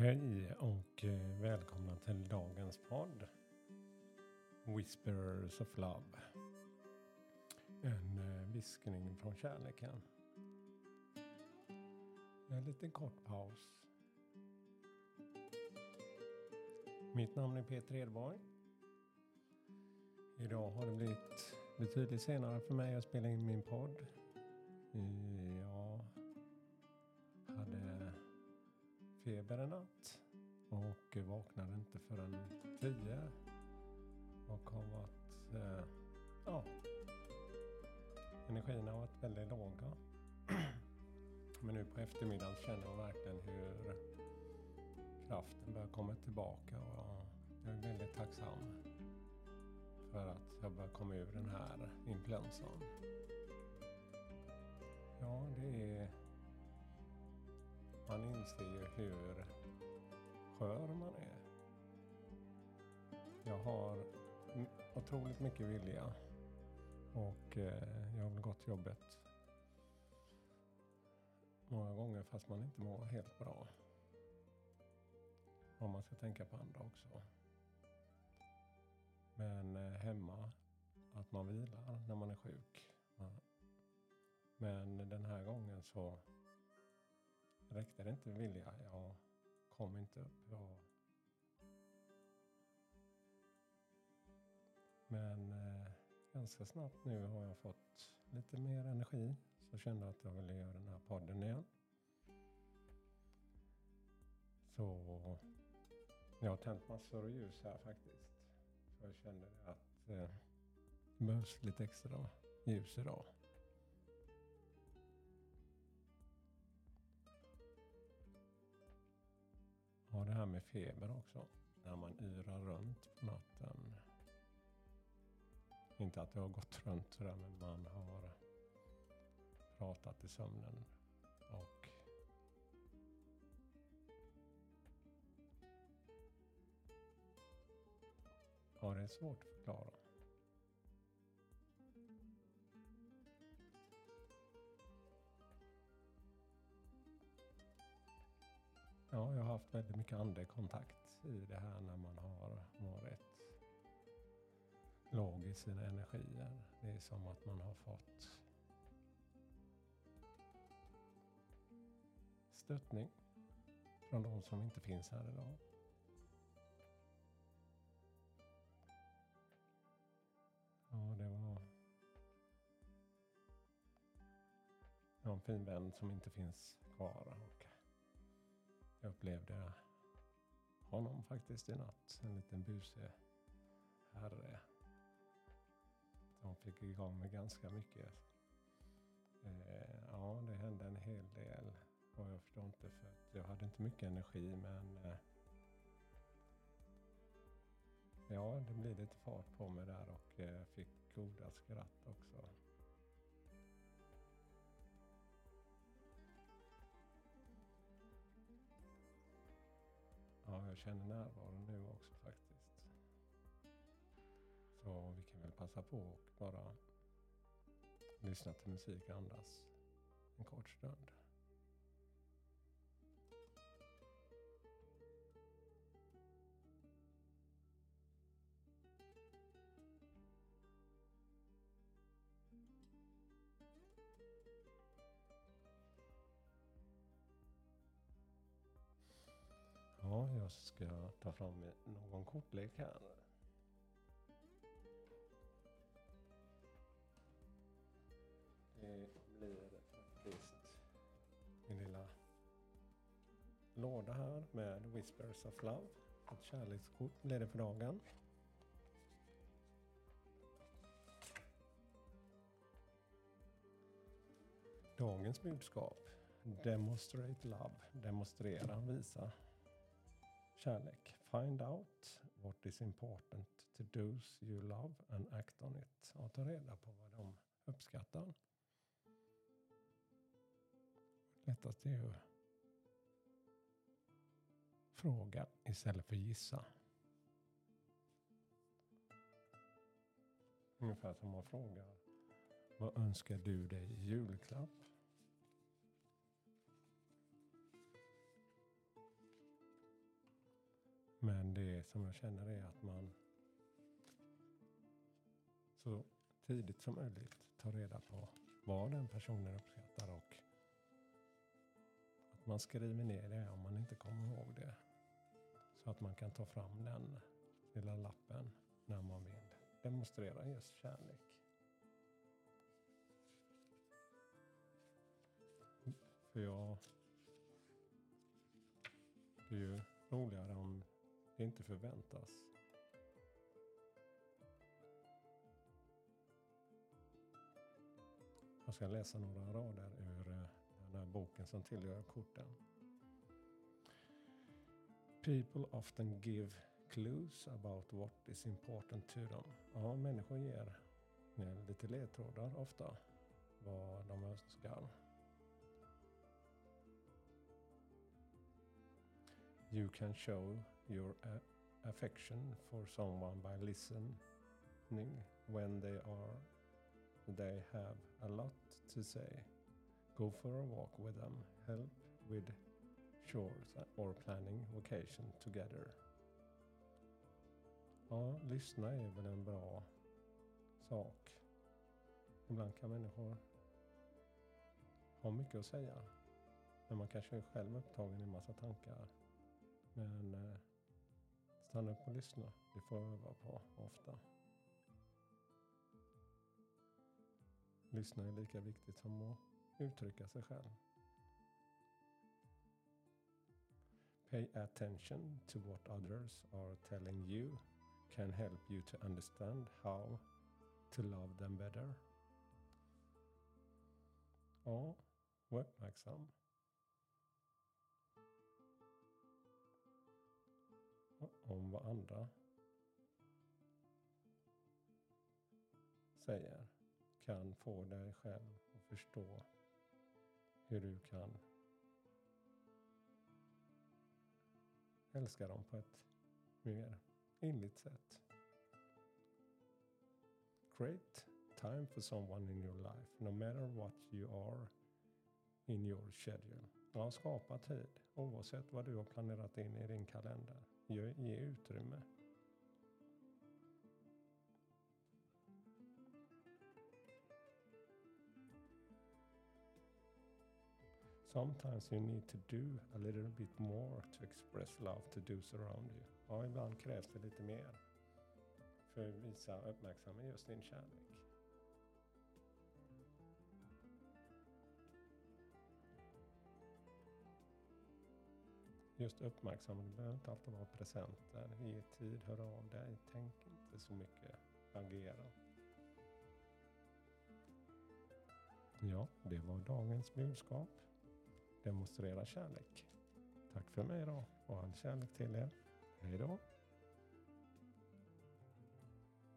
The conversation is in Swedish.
Hej och eh, välkomna till dagens podd. Whispers of Love. En eh, viskning från kärleken. En liten kort paus. Mitt namn är Peter Edborg. Idag har det blivit betydligt senare för mig att spela in min podd. Eh, ja, feber en natt och vaknade inte förrän tio. Och har varit, eh, ja, energin har varit väldigt låga. Men nu på eftermiddagen känner jag verkligen hur kraften börjar komma tillbaka och jag är väldigt tacksam för att jag börjar komma ur den här influensan. Ja, det är... Man inser ju hur skör man är. Jag har otroligt mycket vilja och eh, jag har väl gått jobbet många gånger fast man inte mår helt bra. Om man ska tänka på andra också. Men eh, hemma, att man vilar när man är sjuk. Men den här gången så räckte det inte vilja. Jag kom inte upp. Jag... Men eh, ganska snabbt nu har jag fått lite mer energi. Så kände jag att jag ville göra den här podden igen. Så jag har tänt massor av ljus här faktiskt. För jag kände att eh, det behövs lite extra ljus idag. Med feber också. När man yrar runt på natten. Inte att det har gått runt sådär, men man har pratat i sömnen. Och Ja, det är svårt att förklara. Ja, jag har haft väldigt mycket andekontakt i det här när man har varit låg i sina energier. Det är som att man har fått stöttning från de som inte finns här idag. Ja, det var en fin vän som inte finns kvar. Och upplevde honom faktiskt i natt. En liten busig herre. De fick igång mig ganska mycket. Eh, ja, det hände en hel del. Och jag förstår inte för att jag hade inte mycket energi men eh, Ja, det blev lite fart på mig där och eh, fick goda skratt också. Känner närvaro nu också faktiskt. Så vi kan väl passa på och bara lyssna till musik och andas en kort stund. Jag ska ta fram någon kortlek här. Det blir faktiskt min lilla låda här med Whispers of Love. Ett kärlekskort blir det för dagen. Dagens budskap. Demonstrate love. Demonstrera, visa kärlek. Find out what is important to those you love and act on it. Och ta reda på vad de uppskattar. Lättast är ju fråga istället för gissa. Ungefär som man frågar vad önskar du dig i julklapp? Men det som jag känner är att man så tidigt som möjligt tar reda på vad den personen uppskattar och att man skriver ner det om man inte kommer ihåg det. Så att man kan ta fram den lilla lappen när man vill demonstrera just kärlek. För jag... Det är ju roligare inte förväntas. Jag ska läsa några rader ur eh, den här boken som tillhör korten. People often give clues about what is important to them. Ja, människor ger lite ledtrådar ofta vad de önskar. You can show your uh, affection for someone by listening when they are they have a lot to say. Go for a walk with them. Help with chores or planning vacation together. Ja, lyssna är väl en bra sak. Ibland kan människor ha mycket att säga. Men man kanske är själv upptagen i en massa tankar. Men eh, stanna upp och lyssna. Det får jag öva på ofta. Lyssna är lika viktigt som att uttrycka sig själv. Pay attention to what others are telling you can help you to understand how to love them better. Ja, var uppmärksam. Om vad andra säger kan få dig själv att förstå hur du kan älska dem på ett mer inligt sätt. Create time for someone in your life, no matter what you are in your schedule. Ja, skapa tid oavsett vad du har planerat in i din kalender. Ge, ge utrymme. Sometimes you need to do a little bit more to express love to those around you. Ja, ibland krävs det lite mer för att visa uppmärksamhet just din kärlek. Just uppmärksamma. Du behöver inte alltid vara presenter. Ge tid, hör av dig, tänk inte så mycket, agera. Ja, det var dagens budskap. Demonstrera kärlek. Tack för mig idag och all kärlek till er. Hej då!